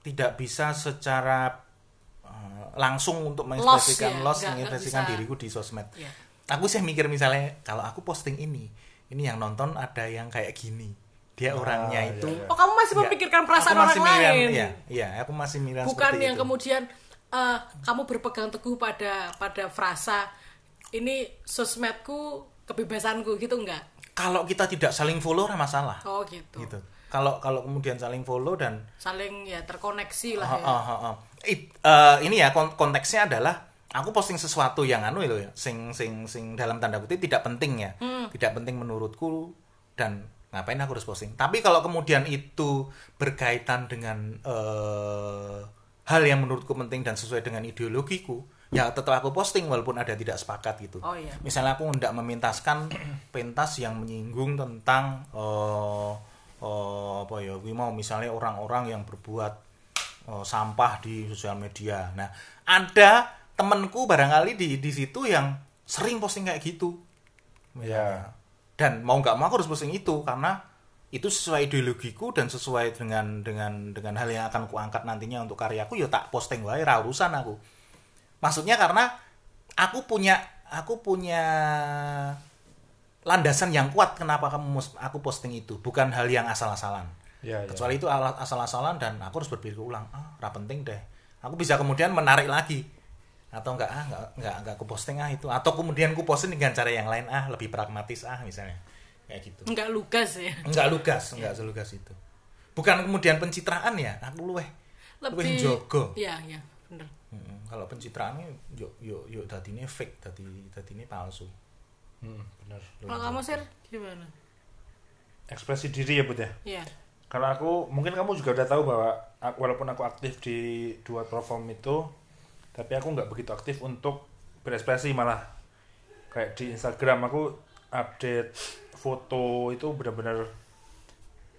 tidak bisa secara eh, langsung untuk mengekspresikan ya, loss, nggak mengekspresikan diriku di sosmed. Iya. aku sih mikir misalnya kalau aku posting ini ini yang nonton ada yang kayak gini. Dia orangnya iya, itu. iya. oh kamu masih Ya, memikirkan perasaan aku masih orang mikiran- lain? iya iya aku masih mikiran bukan yang itu. kemudian eh, kamu berpegang teguh pada pada frasa ini sosmedku kebebasanku gitu enggak kalau kita tidak saling follow ora masalah. Oh gitu, gitu. Kalau kalau kemudian saling follow dan saling ya terkoneksi lah Ah, ya. ah, ah, ah. It- eh, ini ya kon- konteksnya adalah aku posting sesuatu yang anu itu ya sing sing sing dalam tanda kutip tidak penting ya. Tidak penting menurutku dan ngapain aku harus posting. Tapi kalau kemudian itu berkaitan dengan eh, hal yang menurutku penting dan sesuai dengan ideologiku ya tetap aku posting walaupun ada tidak sepakat gitu. Oh, iya. misalnya aku hendak memintaskan pentas yang menyinggung tentang eh eh, apa ya gue mau misalnya orang-orang yang berbuat eh, sampah di sosial media. Nah ada temenku barangkali di di situ yang sering posting kayak gitu. Ya. dan mau nggak mau aku harus posting itu karena itu sesuai ideologiku dan sesuai dengan dengan dengan hal yang akan kuangkat nantinya untuk karyaku ya tak posting wae ra urusan aku maksudnya karena aku punya aku punya landasan yang kuat kenapa kamu mus- aku posting itu. Bukan hal yang asal-asalan. Ya, ya. kecuali itu ala- asal-asalan dan aku harus berpikir ulang ah ra penting deh. Aku bisa kemudian menarik lagi. Atau enggak ah enggak enggak enggak aku posting ah itu. Atau kemudian aku posting dengan cara yang lain ah lebih pragmatis ah misalnya. Kayak gitu. Enggak lugas ya. Enggak lugas enggak selugas itu. Bukan kemudian pencitraan ya aku luweh lebih jogo iya iya bener Mm, kalau pencitraannya yuk yuk yuk tadi ini fake tadi tadi ini palsu Hmm, benar. kalau kamu sir gimana Ekspresi diri ya Bud ya. iya Kalau aku mungkin kamu juga udah tahu bahwa aku- walaupun aku aktif di dua platform itu, tapi aku nggak begitu aktif untuk berekspresi malah kayak di Instagram aku update foto itu benar-benar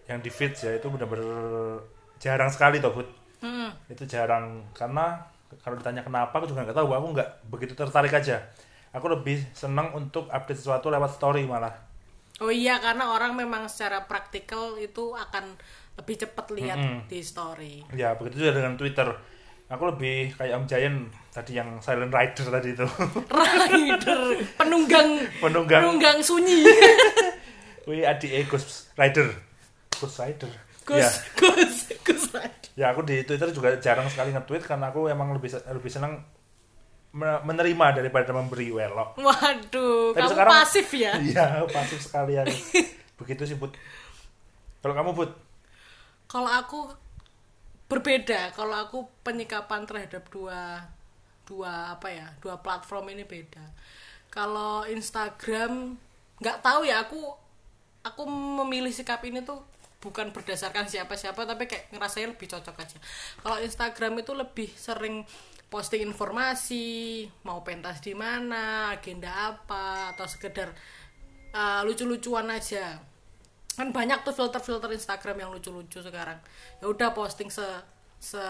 yang di feed ya itu benar-benar jarang sekali toh Bud. Hmm. itu jarang karena kalau ditanya kenapa aku juga nggak tahu aku nggak begitu tertarik aja aku lebih senang untuk update sesuatu lewat story malah Oh iya karena orang memang secara praktikal itu akan lebih cepat lihat Mm-mm. di story. ya begitu juga dengan Twitter aku lebih kayak Om Giant tadi yang Silent Rider tadi itu Rider penunggang Penunggang. penunggang sunyi. wih adik Ghost Rider Ghost Rider ya Gus Gus Rider. Ya aku di Twitter juga jarang sekali nge-tweet karena aku emang lebih lebih senang me- menerima daripada memberi welok. Waduh, Tapi kamu sekarang- pasif ya? iya pasif sekali aku begitu sih Bud. Kalau kamu Bud? Kalau aku berbeda, kalau aku penyikapan terhadap dua dua apa ya, dua platform ini beda. Kalau Instagram nggak tahu ya aku aku memilih sikap ini tuh bukan berdasarkan siapa-siapa tapi kayak ngerasanya lebih cocok aja. Kalau Instagram itu lebih sering posting informasi, mau pentas di mana, agenda apa atau sekedar uh, lucu-lucuan aja. Kan banyak tuh filter-filter Instagram yang lucu-lucu sekarang. Ya udah posting se se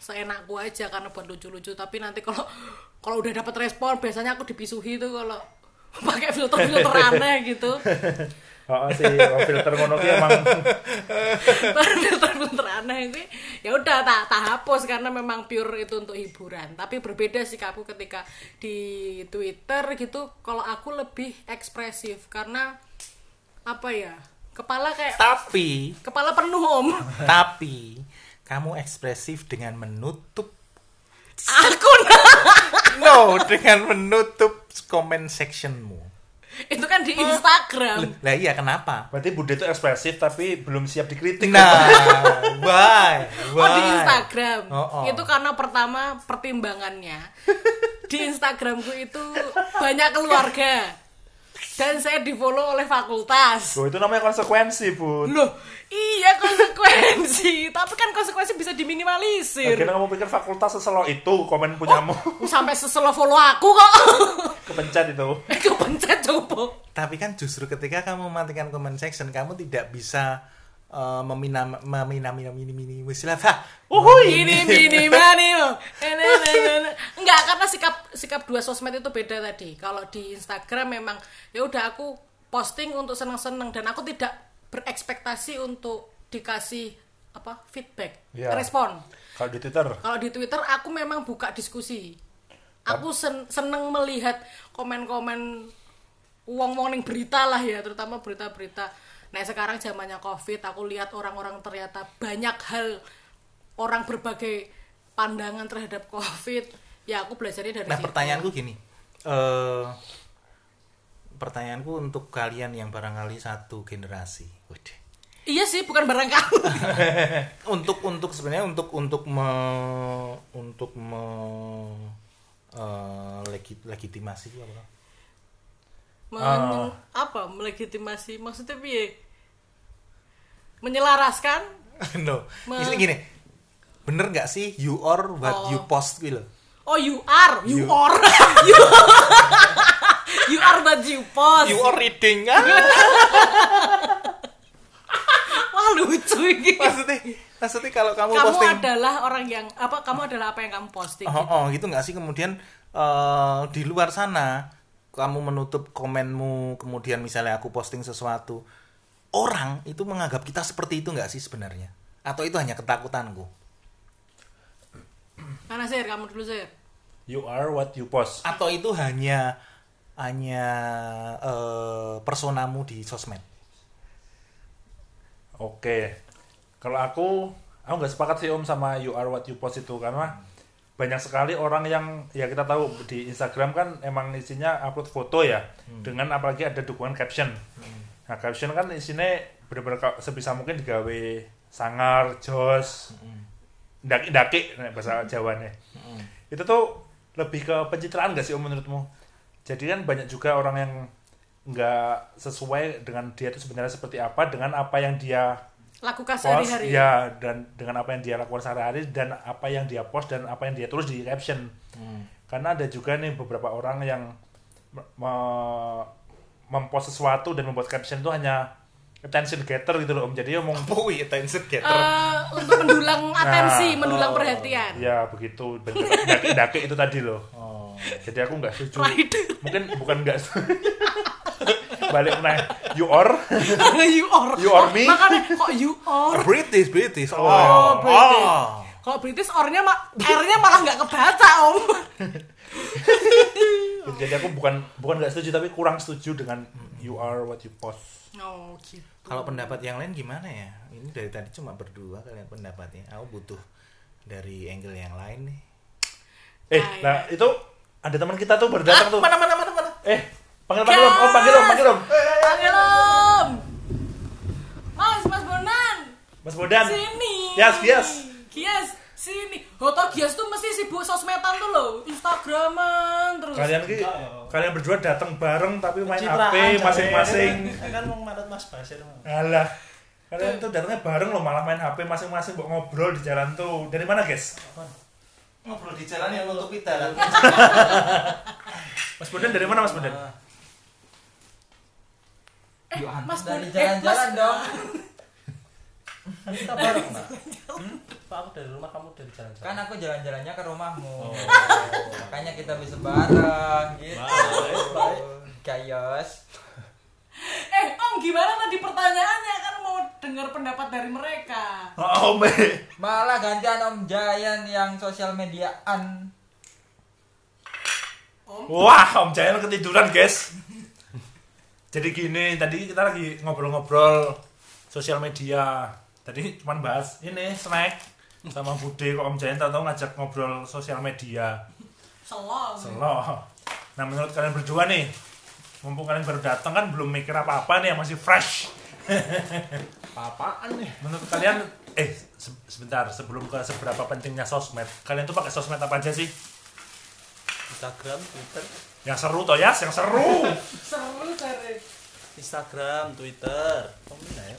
seenakku aja karena buat lucu-lucu. Tapi nanti kalau kalau udah dapat respon biasanya aku dipisuhi tuh kalau pakai filter-filter aneh gitu oh sih oh, filter ngono ki emang. Filter-filter aneh ini ya udah tak tak hapus karena memang pure itu untuk hiburan. Tapi berbeda sih aku ketika di Twitter gitu kalau aku lebih ekspresif karena apa ya kepala kayak Tapi, kepala penuh om. tapi kamu ekspresif dengan menutup aku no dengan menutup comment sectionmu. Itu kan di Instagram Lah iya kenapa? berarti Bude itu ekspresif tapi belum siap dikritik Nah, why? oh Why? di Instagram Oh, oh. itu karena pertama pertimbangannya di Instagramku itu banyak keluarga dan saya di follow oleh fakultas. Loh, itu namanya konsekuensi Bud loh iya konsekuensi. Tapi kan konsekuensi bisa diminimalisir. Akhirnya kamu pikir fakultas seselo itu komen punyamu? sampai seselo follow aku kok. Kepencet itu. Eh kepencet coba. Tapi kan justru ketika kamu mematikan comment section, kamu tidak bisa uh, meminam meminam minam ini mini istilah ini ini mani enggak karena sikap sikap dua sosmed itu beda tadi. Kalau di Instagram memang ya udah aku posting untuk seneng-seneng dan aku tidak berekspektasi untuk dikasih apa feedback Ya. respon. Kalau di Twitter? Kalau di Twitter aku memang buka diskusi. Aku sen- seneng melihat komen-komen uang-uang yang berita lah ya terutama berita-berita nah sekarang zamannya covid aku lihat orang-orang ternyata banyak hal orang berbagai pandangan terhadap covid. Ya aku belajarnya dari Nah situ. pertanyaanku gini, eh pertanyaanku untuk kalian yang barangkali satu generasi, Waduh. iya sih bukan barang kamu. Untuk untuk sebenarnya untuk untuk me, untuk me, eh, legi- legitimasi apa? Men- apa? Melegitimasi? Maksudnya piye menyelaraskan no, Me- Ini gini, bener nggak sih you are what Oh. you post gitu? oh you are you, You- are you, you are what you post You are reading kan? Wah lucu ini. maksudnya maksudnya kalau kamu, Kamu posting adalah orang yang apa? Kamu adalah apa yang kamu posting. oh, oh gitu nggak sih kemudian eh, di luar sana kamu menutup komenmu kemudian misalnya aku posting sesuatu orang itu menganggap kita seperti itu nggak sih sebenarnya? Atau itu hanya ketakutanku? Mana sih? Kamu dulu sih. you are what you post. Atau itu hanya hanya eh, personamu di sosmed? Oke, kalau aku, aku nggak sepakat sih Om sama you are what you post itu. Karena banyak sekali orang yang ya kita tahu di Instagram kan emang isinya upload foto ya. Dengan apalagi ada dukungan caption. Nah caption kan isinya bener-bener sebisa mungkin digawe sangar, jos, daki-daki nek bahasa Jawane. Itu tuh lebih ke pencitraan gak sih Om menurutmu? Jadi kan banyak juga orang yang nggak sesuai dengan dia itu sebenarnya seperti apa dengan apa yang dia Lakukan sehari-hari. ya dan dengan apa yang dia lakukan sehari-hari dan apa yang dia post dan apa yang dia tulis di caption karena ada juga nih beberapa orang yang me- mempost sesuatu dan membuat caption itu hanya attention getter gitu loh om jadi omong Bowie attention getter. Eh, untuk mendulang atensi, Nah, mendulang oh. perhatian. ya begitu daki-daki itu tadi loh Oh. jadi aku nggak setuju mungkin bukan nggak setuju balik nah you are you are. You are me? Makanya kok you are. British, British. Oh, Oh, British. Oh. Kalau British ornya ma R-nya malah nggak kebaca, Om. jadi aku bukan bukan nggak setuju tapi kurang setuju dengan you are what you post Oh, gitu. Kalau pendapat yang lain gimana ya? Ini dari tadi cuma berdua kalian pendapatnya. Aku butuh dari angle yang lain nih. eh Ah, nah itu ada teman kita tuh baru datang tuh Mana mana mana mana. eh panggil panggil om om panggil om panggil om Panggil Om. Mas, Mas Bonan. mas Bodan Sini. Gias, Gias. Gias, sini. Hoto Gias tuh mesti sibuk sosmedan tuh loh. Instagraman terus. kalian ki kalian berdua datang bareng tapi main Citraan, HP masing-masing. Kan mau manut Mas Basir alah. Kalian tuh. datangnya bareng loh malah main HP masing-masing buat ngobrol di jalan tuh. Dari mana guys ngobrol di jalan yang untuk kita kan Mas Bodan dari mana Mas Bodan Eh, Mas dari eh, jalan-jalan dong. kita bareng Mbak Pak aku dari rumah kamu dari jalan-jalan Kan aku jalan-jalannya ke rumahmu. Oh. Makanya kita bisa bareng gitu. Baik. Eh, Om gimana tadi pertanyaannya kan mau dengar pendapat dari mereka. oh me Malah gantian Om Jayan yang sosial mediaan. wah Om Jayan ketiduran guys jadi gini tadi kita lagi ngobrol-ngobrol sosial media tadi cuman bahas ini snack sama Bude kok Om Jayan tahu ngajak ngobrol sosial media Selong. Selo. Nah menurut kalian berdua nih, mumpung kalian baru datang kan belum mikir apa-apa nih yang masih fresh. apaan nih Menurut kalian, eh se- sebentar sebelum ke seberapa pentingnya sosmed, kalian tuh pakai sosmed apa aja sih? Instagram Twitter Yang seru toh ya, yang seru. Seru dari. Instagram Twitter oh ya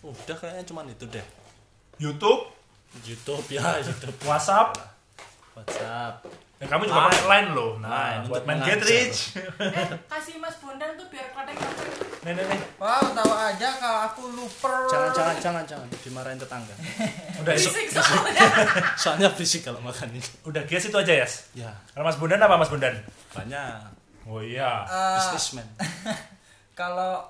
udah kayaknya cuman itu deh YouTube, YouTube ya YouTube WhatsApp, WhatsApp ya, kamu juga pakai Line loh. Nah, Line, buat untuk main. Get Rich. Eh, kasih Mas Bondan tuh biar kafe. nih nih nih. Wow, tahu aja kalau aku luper. jangan jangan jangan jangan dimarahin tetangga Udah itu, Fisik soalnya. soalnya berisik kalau makan ini udah guys itu aja ya. ya Kalau Mas Bondan apa Mas Bondan? banyak Oh iya. Eh, businessman kalau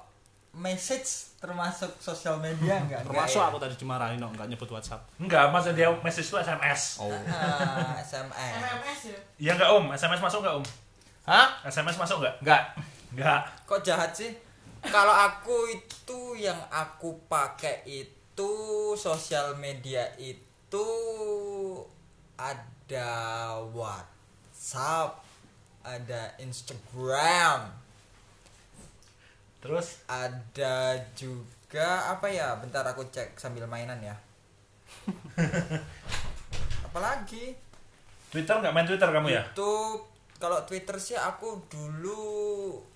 message termasuk sosial media enggak? termasuk Enggak aku tadi dimarahin no, nggak nyebut WhatsApp Enggak, Mas dia message itu SMS. oh ya? Ah, SMS. MMS ya. Iya enggak Om? SMS masuk enggak Om? Hah? SMS masuk enggak? Enggak. Enggak. Kok jahat sih? Kalau aku itu yang aku pakai itu sosial media itu ada WhatsApp, ada Instagram, Terus ada juga apa ya? Bentar aku cek sambil mainan ya. Apalagi? Twitter nggak main Twitter kamu ya? Itu kalau Twitter sih aku dulu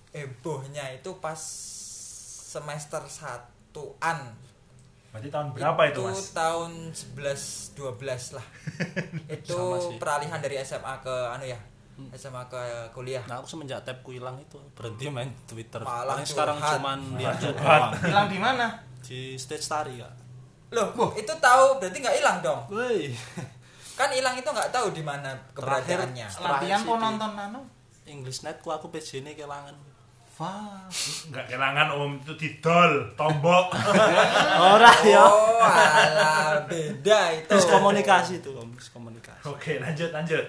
hebohnya itu pas semester satuan Berarti tahun berapa itu, Mas? tahun 11 12 lah. itu peralihan dari SMA ke anu ya. SMA ke kuliah. nah aku semenjak tabku hilang itu berhenti main Twitter Malah Paling sekarang cuman lihat curhat. doang Hilang di mana? di stage tari kak Loh, itu tahu berarti nggak hilang dong. Woi, Kan hilang itu nggak tahu di mana keberadaannya. Latihan kok nonton anu? English Net ku aku PJ ini kelangan Wah. Nggak kelangan Om, itu didol, tombok. ora ya Oh, alah, beda itu. miskomunikasi tuh om miskomunikasi Oke, lanjut lanjut.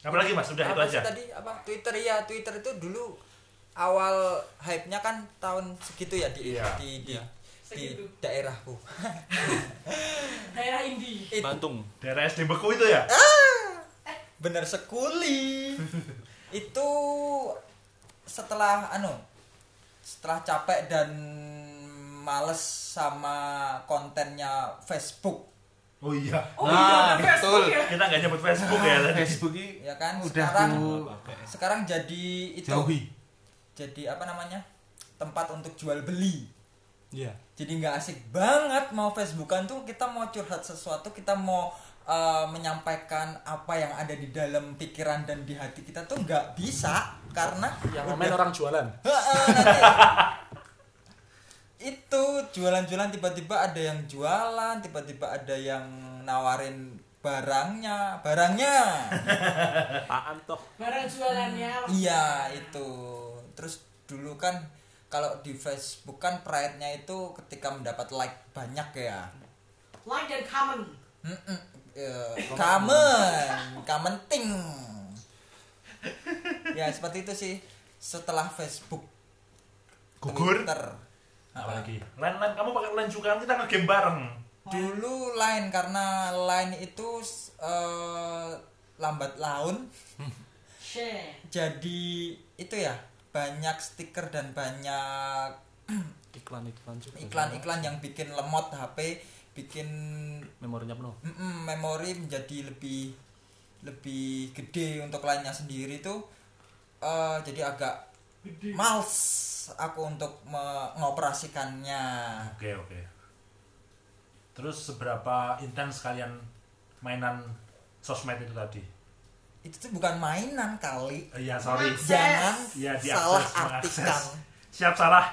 Apalagi Mas, udah itu apa aja. sih tadi apa Twitter ya Twitter itu dulu awal hype-nya kan tahun segitu ya di Iya. di di, Iya. di daerahku. Daerah Indi. It- Bantung Daerah SD Beku itu ya? bener sekuli. itu setelah anu setelah capek dan males sama kontennya Facebook Oh iya. Oh Nah, iya, ada Facebook betul. ya. Kita nggak nyebut Facebook ya tadi. Facebook ini ya kan udah sekarang sekarang jadi itu jauhi. jadi apa namanya tempat untuk jual beli iya jadi nggak asik banget mau Facebookan tuh kita mau curhat sesuatu kita mau eh, menyampaikan apa yang ada di dalam pikiran dan di hati kita tuh nggak bisa karena yang main orang jualan Heeh, nanti itu jualan-jualan tiba-tiba ada yang jualan tiba-tiba ada yang nawarin barangnya barangnya apaan toh Barang jualannya. iya itu terus dulu kan kalau di Facebook kan pride-nya itu ketika mendapat like banyak ya Like dan common. Mm-mm. Eh, Kamen, kamenting. ya seperti itu sih. Setelah Facebook, Gugur. Twitter. Apalagi? Lain lain kamu pakai lain juga kan kita ngegame bareng. Dulu Line karena Line itu eh, lambat laun, jadi itu ya banyak stiker dan banyak iklan-iklan juga. iklan-iklan yang bikin lemot HP, bikin memorinya penuh. Memori menjadi lebih lebih gede untuk lainnya sendiri tuh eh, jadi agak males aku untuk mengoperasikannya oke oke. Terus seberapa intens kalian mainan sosmed itu tadi? Itu tuh bukan mainan kali. Eh, iya sorry. Akses. jangan Iya, diakses, salah artikan. Siap salah.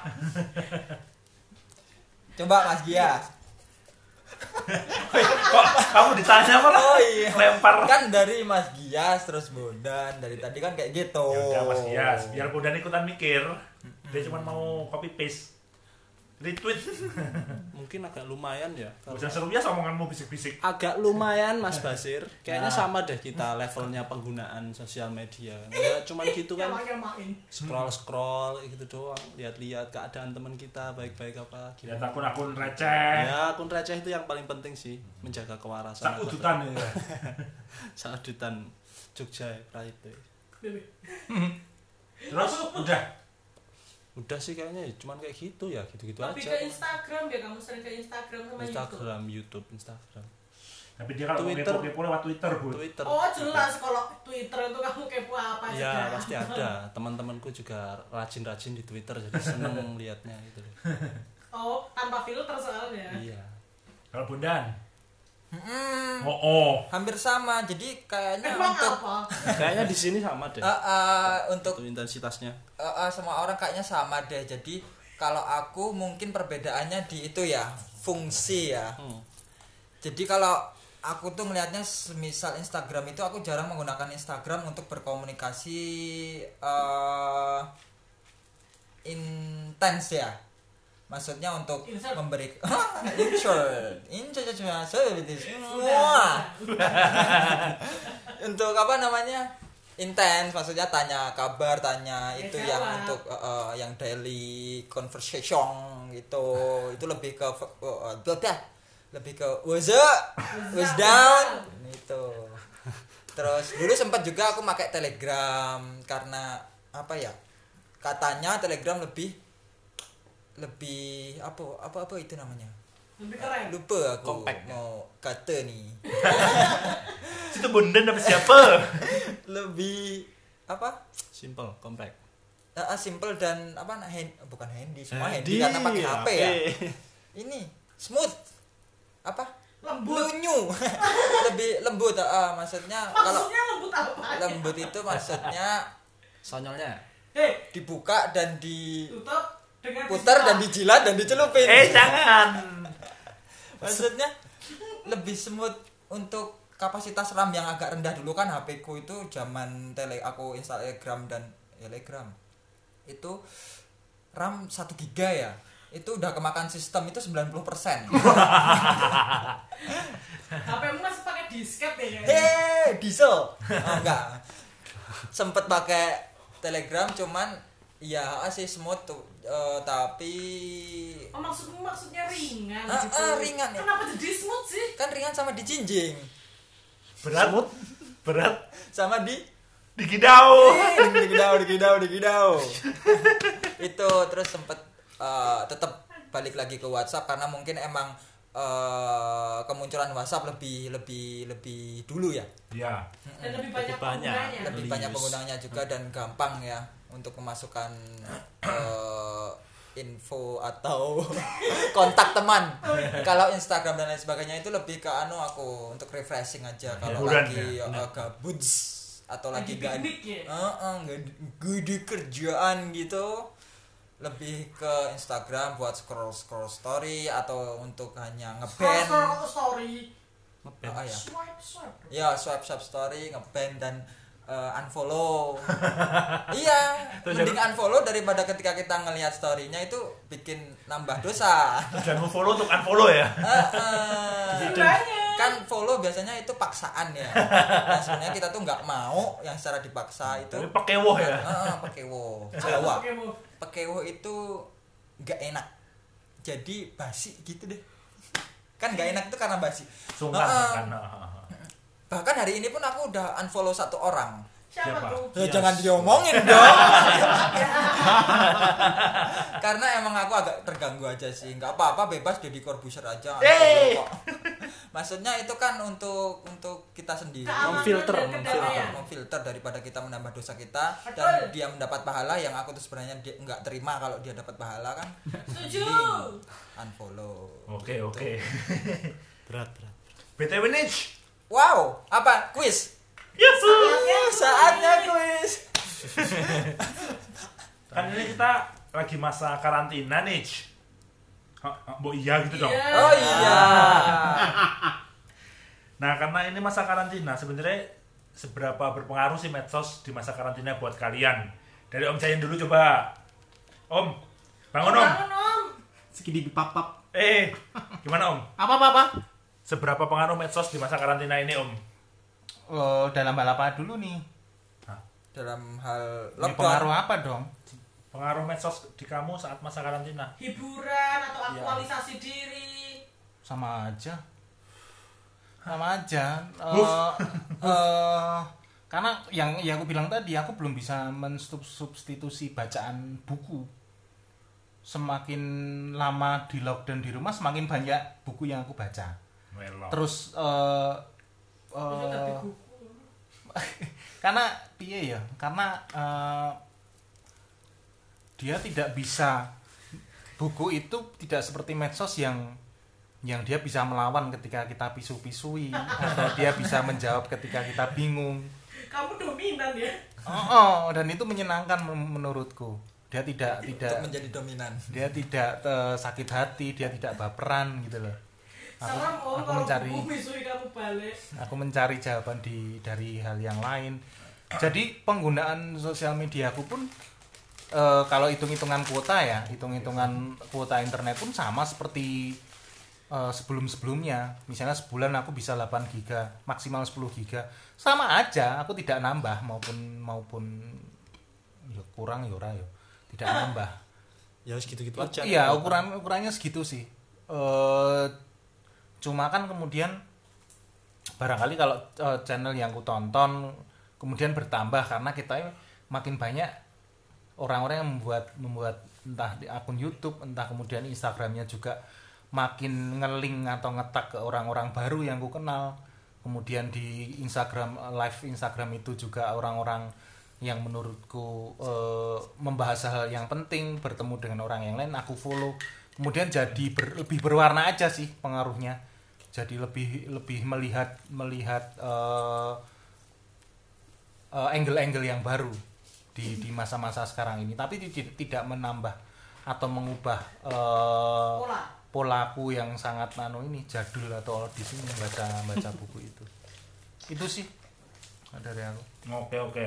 Coba Mas Gias kok kamu ditanya apa? Oh iya. Lempar. Kan dari Mas Gias terus Bondan dari tadi kan kayak gitu. Ya udah mas Gias. Biar Bondan ikutan mikir. Dia cuma mau copy paste retweet Mungkin agak lumayan ya. Usah seru ya omonganmu bisik-bisik Agak lumayan Mas Basir. Kayaknya sama deh kita levelnya penggunaan sosial media. Ya cuman gitu kan. Scroll scroll gitu doang. Lihat-lihat keadaan teman kita baik-baik apa. lihat akun-akun receh Ya akun receh itu yang paling penting sih menjaga kewarasan. sak udutan ya Saudutan Jogja Pride. terus udah Udah sih kayaknya ya, cuman kayak gitu ya, gitu-gitu aja. ke Instagram ya kamu sering ke Instagram sama YouTube. Instagram, YouTube, Instagram, tapi dia kalau Twitter. kepo-kepo lewat Twitter bu Twitter. Oh jelas kalau Twitter itu kamu kepo apa Iya juga. pasti ada. Teman-temanku juga rajin-rajin di Twitter jadi seneng liatnya gitu. loh. Oh tanpa filter soalnya. Iya. kalau Bondan Mm-mm. oh oh hampir sama jadi kayaknya Emang untuk apa? Kayaknya di sini sama deh. eh, eh, untuk Untuk intensitasnya. Eh, eh, semua orang kayaknya sama deh jadi kalau aku mungkin perbedaannya di itu ya fungsi ya Hmm. jadi kalau aku tuh melihatnya misal Instagram itu aku jarang menggunakan Instagram untuk berkomunikasi eh intens ya maksudnya untuk Insert. memberi insert. Insert semua untuk apa namanya? Intens maksudnya tanya kabar tanya Ya, itu jawab. yang untuk uh, uh, yang daily conversation gitu. Itu lebih ke uh, uh, lebih ke what's up? What's down? Itu terus dulu sempat juga aku pakai telegram karena apa ya? Katanya telegram lebih lebih apa apa apa itu namanya Lebih keren. lupa aku Compact, ya? mau kata nih itu Bondan tapi siapa lebih apa Simple, compact. Ah, ah, simple dan apa nah, hand, bukan handy semua Handy, handy karena pakai HP ya ini smooth apa Lembut. lunyu lebih lembut ah, maksudnya kalau Maksudnya lembut apa? lembut itu maksudnya Sonyolnya. Hei, dibuka dan diputar dengan dan dijilat dan dicelupin eh jangan maksudnya lebih smooth untuk kapasitas RAM yang agak rendah dulu kan HP ku itu zaman tele aku Instagram dan Telegram itu RAM 1 giga ya itu udah kemakan sistem itu 90% HP-mu masih pakai disket ya. Hei, diesel. Oh, enggak. Sempet pakai Telegram cuman ya sih smooth tuh Eh, tapi Oh maksudmu maksudnya ringan Ah, gitu. ah, ringan ya. Kenapa jadi smooth sih? kan ringan sama dijinjing berat berat sama di digidau digidau digidau digidau itu terus sempet eh, tetap balik lagi ke WhatsApp karena mungkin emang eh, kemunculan WhatsApp lebih lebih lebih dulu ya ya Dan lebih banyak, banyak. penggunanya. lebih Lebih banyak penggunanya juga dan gampang ya untuk memasukkan eh, info atau kontak teman. Kalau Instagram dan lain sebagainya itu lebih ke anu aku untuk refreshing aja kalau Hiburan lagi ya? uh, gabut atau lagi Lagi gak ya? Heeh, nggak gue di kerjaan gitu lebih ke Instagram buat scroll scroll story atau untuk hanya ngeband story. Ah, ya. Swipe swipe. ya swipe swipe story ngeband dan eh, unfollow iya Terus mending unfollow daripada ketika kita ngelihat storynya itu bikin nambah dosa Jangan follow untuk unfollow ya. Heeh. Sebenarnya. kan follow biasanya itu paksaan ya nah, sebenarnya kita tuh nggak mau yang secara dipaksa itu Tapi pakai woh ya. Heeh, pekewo Jawa Oke, Bu. Pekewo itu nggak enak. Jadi basi gitu deh. Kan nggak enak itu karena basi. Sungkan kan. bahkan hari ini pun aku udah unfollow satu orang Siapa? Ya Yes. jangan diomongin dong. Karena emang aku agak terganggu aja sih. nggak apa-apa bebas jadi corbuzier aja. Hey! kok. Maksudnya itu kan untuk untuk kita sendiri. Memfilter, memfilter. memfilter daripada kita menambah dosa kita Betul. dan dia mendapat pahala yang aku tuh sebenarnya dia nggak terima kalau dia dapat pahala kan Setuju. unfollow Oke oke. Berat, berat. BTW wow apa quiz Yes. saatnya quiz Kan ini kita lagi masa karantina. Oh, oh, iya gitu dong. Iya. oh iya Nah, karena ini masa karantina, sebenarnya seberapa berpengaruh sih medsos di masa karantina buat kalian? Dari Om Jayan dulu coba. Om, bangun Om. Bangun, Om. Segini papap. Eh, gimana Om? Apa apa apa? Seberapa pengaruh medsos di masa karantina ini Om? Oh, dalam hal apa dulu nih? dalam hal Ini pengaruh apa dong? Pengaruh medsos di kamu saat masa karantina? Hiburan atau Iya. aktualisasi diri. Sama aja. Sama aja. Eh, Huff. eh, karena yang yang aku bilang tadi, aku belum bisa mensubstitusi bacaan buku. Semakin lama di lockdown di rumah, semakin banyak buku yang aku baca. Melo. Terus eh Eh, karena piye ya? Karena eh, dia tidak bisa buku itu tidak seperti medsos yang yang dia bisa melawan ketika kita pisu-pisui atau dia bisa menjawab ketika kita bingung. Kamu dominan ya. oh, oh, dan itu menyenangkan men- menurutku. Dia tidak untuk tidak menjadi dominan. dia tidak eh, sakit hati dia tidak baperan gitu loh aku, aku mencari aku mencari jawaban di dari hal yang lain. Jadi penggunaan sosial media aku pun eh, kalau hitung-hitungan kuota ya hitung-hitungan kuota internet pun sama seperti eh, sebelum-sebelumnya. Misalnya sebulan aku bisa 8 giga maksimal 10 giga. Sama aja aku tidak nambah maupun maupun ya kurang ya ora ya tidak nambah. Ya segitu-gitu aja. Iya, ukuran ukurannya segitu sih. Eh cuma kan kemudian barangkali kalau eh, channel yang ku tonton kemudian bertambah karena kita makin banyak orang-orang yang membuat membuat entah di akun YouTube, entah kemudian Instagramnya juga makin ngeling atau ngetak ke orang-orang baru yang ku kenal. Kemudian di Instagram live Instagram itu juga orang-orang yang menurutku eh, membahas hal yang penting bertemu dengan orang yang lain aku follow kemudian jadi ber- lebih berwarna aja sih pengaruhnya jadi lebih lebih melihat melihat eh, eh, angle-angle yang baru di di masa-masa sekarang ini tapi ti- tidak menambah atau mengubah eh, Pola. polaku yang sangat nano ini jadul atau di sini membaca baca buku itu itu sih dari aku Oke oke.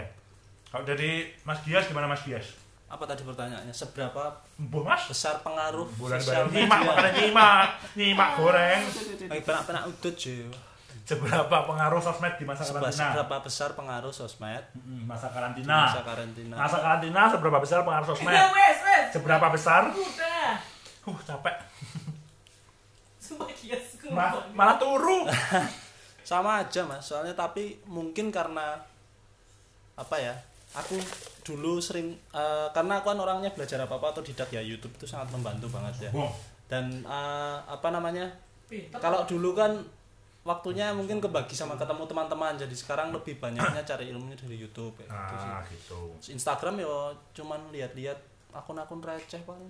Kalau dari Mas Gias gimana Mas Gias? Apa tadi pertanyaannya? Seberapa Mas? besar pengaruh Bulan sosial baru nyimak media? makanya nyimak, nyimak goreng. Baik, penak-penak udut cuy. Seberapa pengaruh sosmed di masa Seba- karantina? Seberapa besar pengaruh sosmed Masa di karantina. masa karantina? Masa karantina seberapa besar pengaruh sosmed? wes wes. Seberapa besar? Udah. Uh capek. Ma- malah turu. Sama aja mas, soalnya tapi mungkin karena apa ya? Aku dulu sering eh, karena aku kan orangnya belajar apa apa atau didak ya YouTube itu sangat membantu banget ya. Dan eh, apa namanya? Kalau dulu kan waktunya mungkin kebagi sama ketemu teman-teman, jadi sekarang lebih banyaknya cari ilmunya dari YouTube ya, gitu sih. Nah gitu. Instagram ya cuman lihat-lihat akun-akun receh paling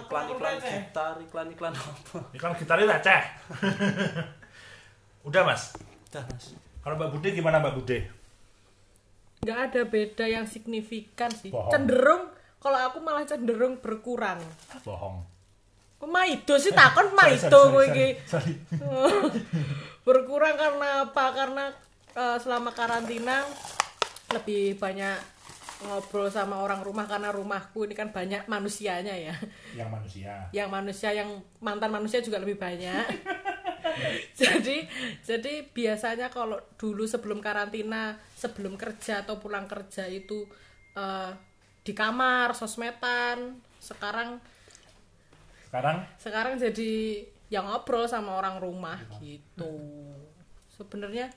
iklan-iklan gitar iklan-iklan apa Iklan gitarnya receh. Udah mas. dah mas Kalau Mbak Bude gimana Mbak Bude? Nggak ada beda yang signifikan sih Bohong. cenderung kalau aku malah cenderung berkurang Bohong. Maido sih takon maido iki Sorry. berkurang karena apa karena eh, selama karantina lebih banyak ngobrol sama orang rumah karena rumahku ini kan banyak manusianya ya Yang manusia. yang manusia yang mantan manusia juga lebih banyak jadi jadi biasanya kalau dulu sebelum karantina sebelum kerja atau pulang kerja itu eh, di kamar sosmedan. Sekarang Sekarang? Sekarang jadi yang ngobrol sama orang rumah gitu. Sebenarnya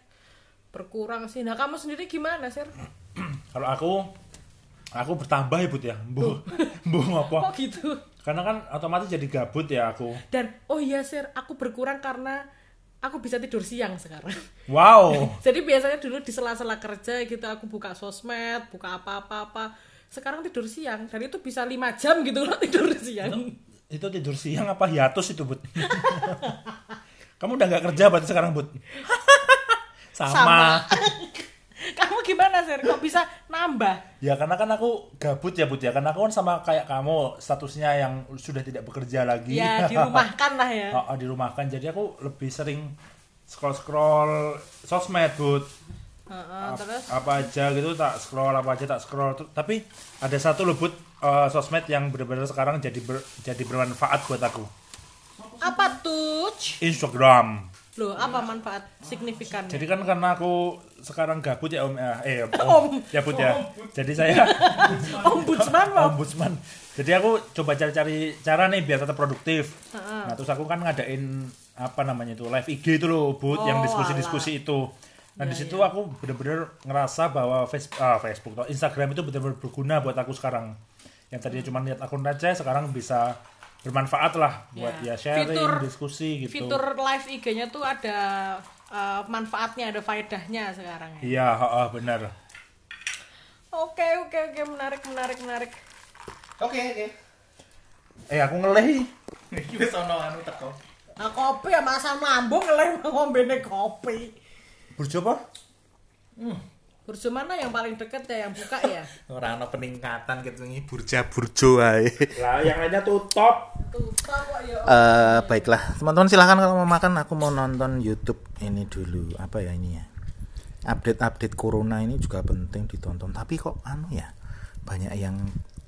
berkurang sih. Nah kamu sendiri gimana sir? Kalau aku aku bertambah ya Bud ya. Bu, bu apa? kok gitu? Karena kan otomatis jadi gabut ya aku. dan oh iya sir aku berkurang karena aku bisa tidur siang sekarang Wow. jadi biasanya dulu di sela-sela kerja gitu aku buka sosmed buka apa-apa-apa sekarang tidur siang dan itu bisa lima jam gitu loh tidur siang Itu tidur siang apa hiatus itu Bud? Kamu udah nggak kerja berarti sekarang Bud? Sama. Sama. kamu gimana sir kok bisa nambah Ya karena kan aku gabut ya Bud ya. Karena aku kan sama kayak kamu statusnya yang sudah tidak bekerja lagi. ya dirumahkan lah ya Oh, oh, dirumahkan. Jadi aku lebih sering scroll-scroll sosmed Bud. Heeh, Ap- terus apa aja gitu tak scroll apa aja tak scroll tapi ada satu lubut eh, sosmed yang benar-benar sekarang jadi ber- jadi bermanfaat buat aku apa tuh Instagram loh apa manfaat signifikannya jadi kan karena aku sekarang gabut ya om. Eh om, ya bud ya. Jadi saya ombudsman loh ombudsman jadi aku coba cari-cari cara nih biar tetap produktif. Nah terus aku kan ngadain apa namanya itu live IG itu loh bud yang Oh, diskusi-diskusi itu. Nah di situ aku bener-bener ngerasa bahwa Facebook, ah, Facebook atau Instagram itu bener-bener berguna buat aku sekarang. Yang tadinya cuma lihat akun aja sekarang bisa bermanfaat lah buat ya, Ya. sharing Fitur- diskusi gitu. fitur live IG-nya tuh ada uh, manfaatnya ada faedahnya sekarang ya. Iya heeh, bener oke oke oke menarik menarik menarik. Oke, oke. eh aku ngeleh wis ono anu teko. nah kopi ya masa lambung ngeleh ngombene kopi. Burjo apa Burjo mana yang paling deket ya yang buka ya Ora ono peningkatan gitu ini burja burjo ae. lah yang lainnya tutup tutup kok ya Eh baiklah, teman-teman silahkan kalau mau makan aku mau nonton YouTube ini dulu. Apa ya ini ya? Update-update corona ini juga penting ditonton. Tapi kok anu ya? Banyak yang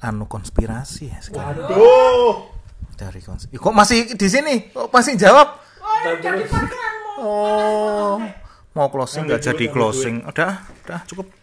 anu konspirasi ya sekarang. Duh. Dari kons Ih, kok masih di sini? Kok masih jawab? oh jadi Oh. Mau closing nggak jadi closing. Udah, udah cukup.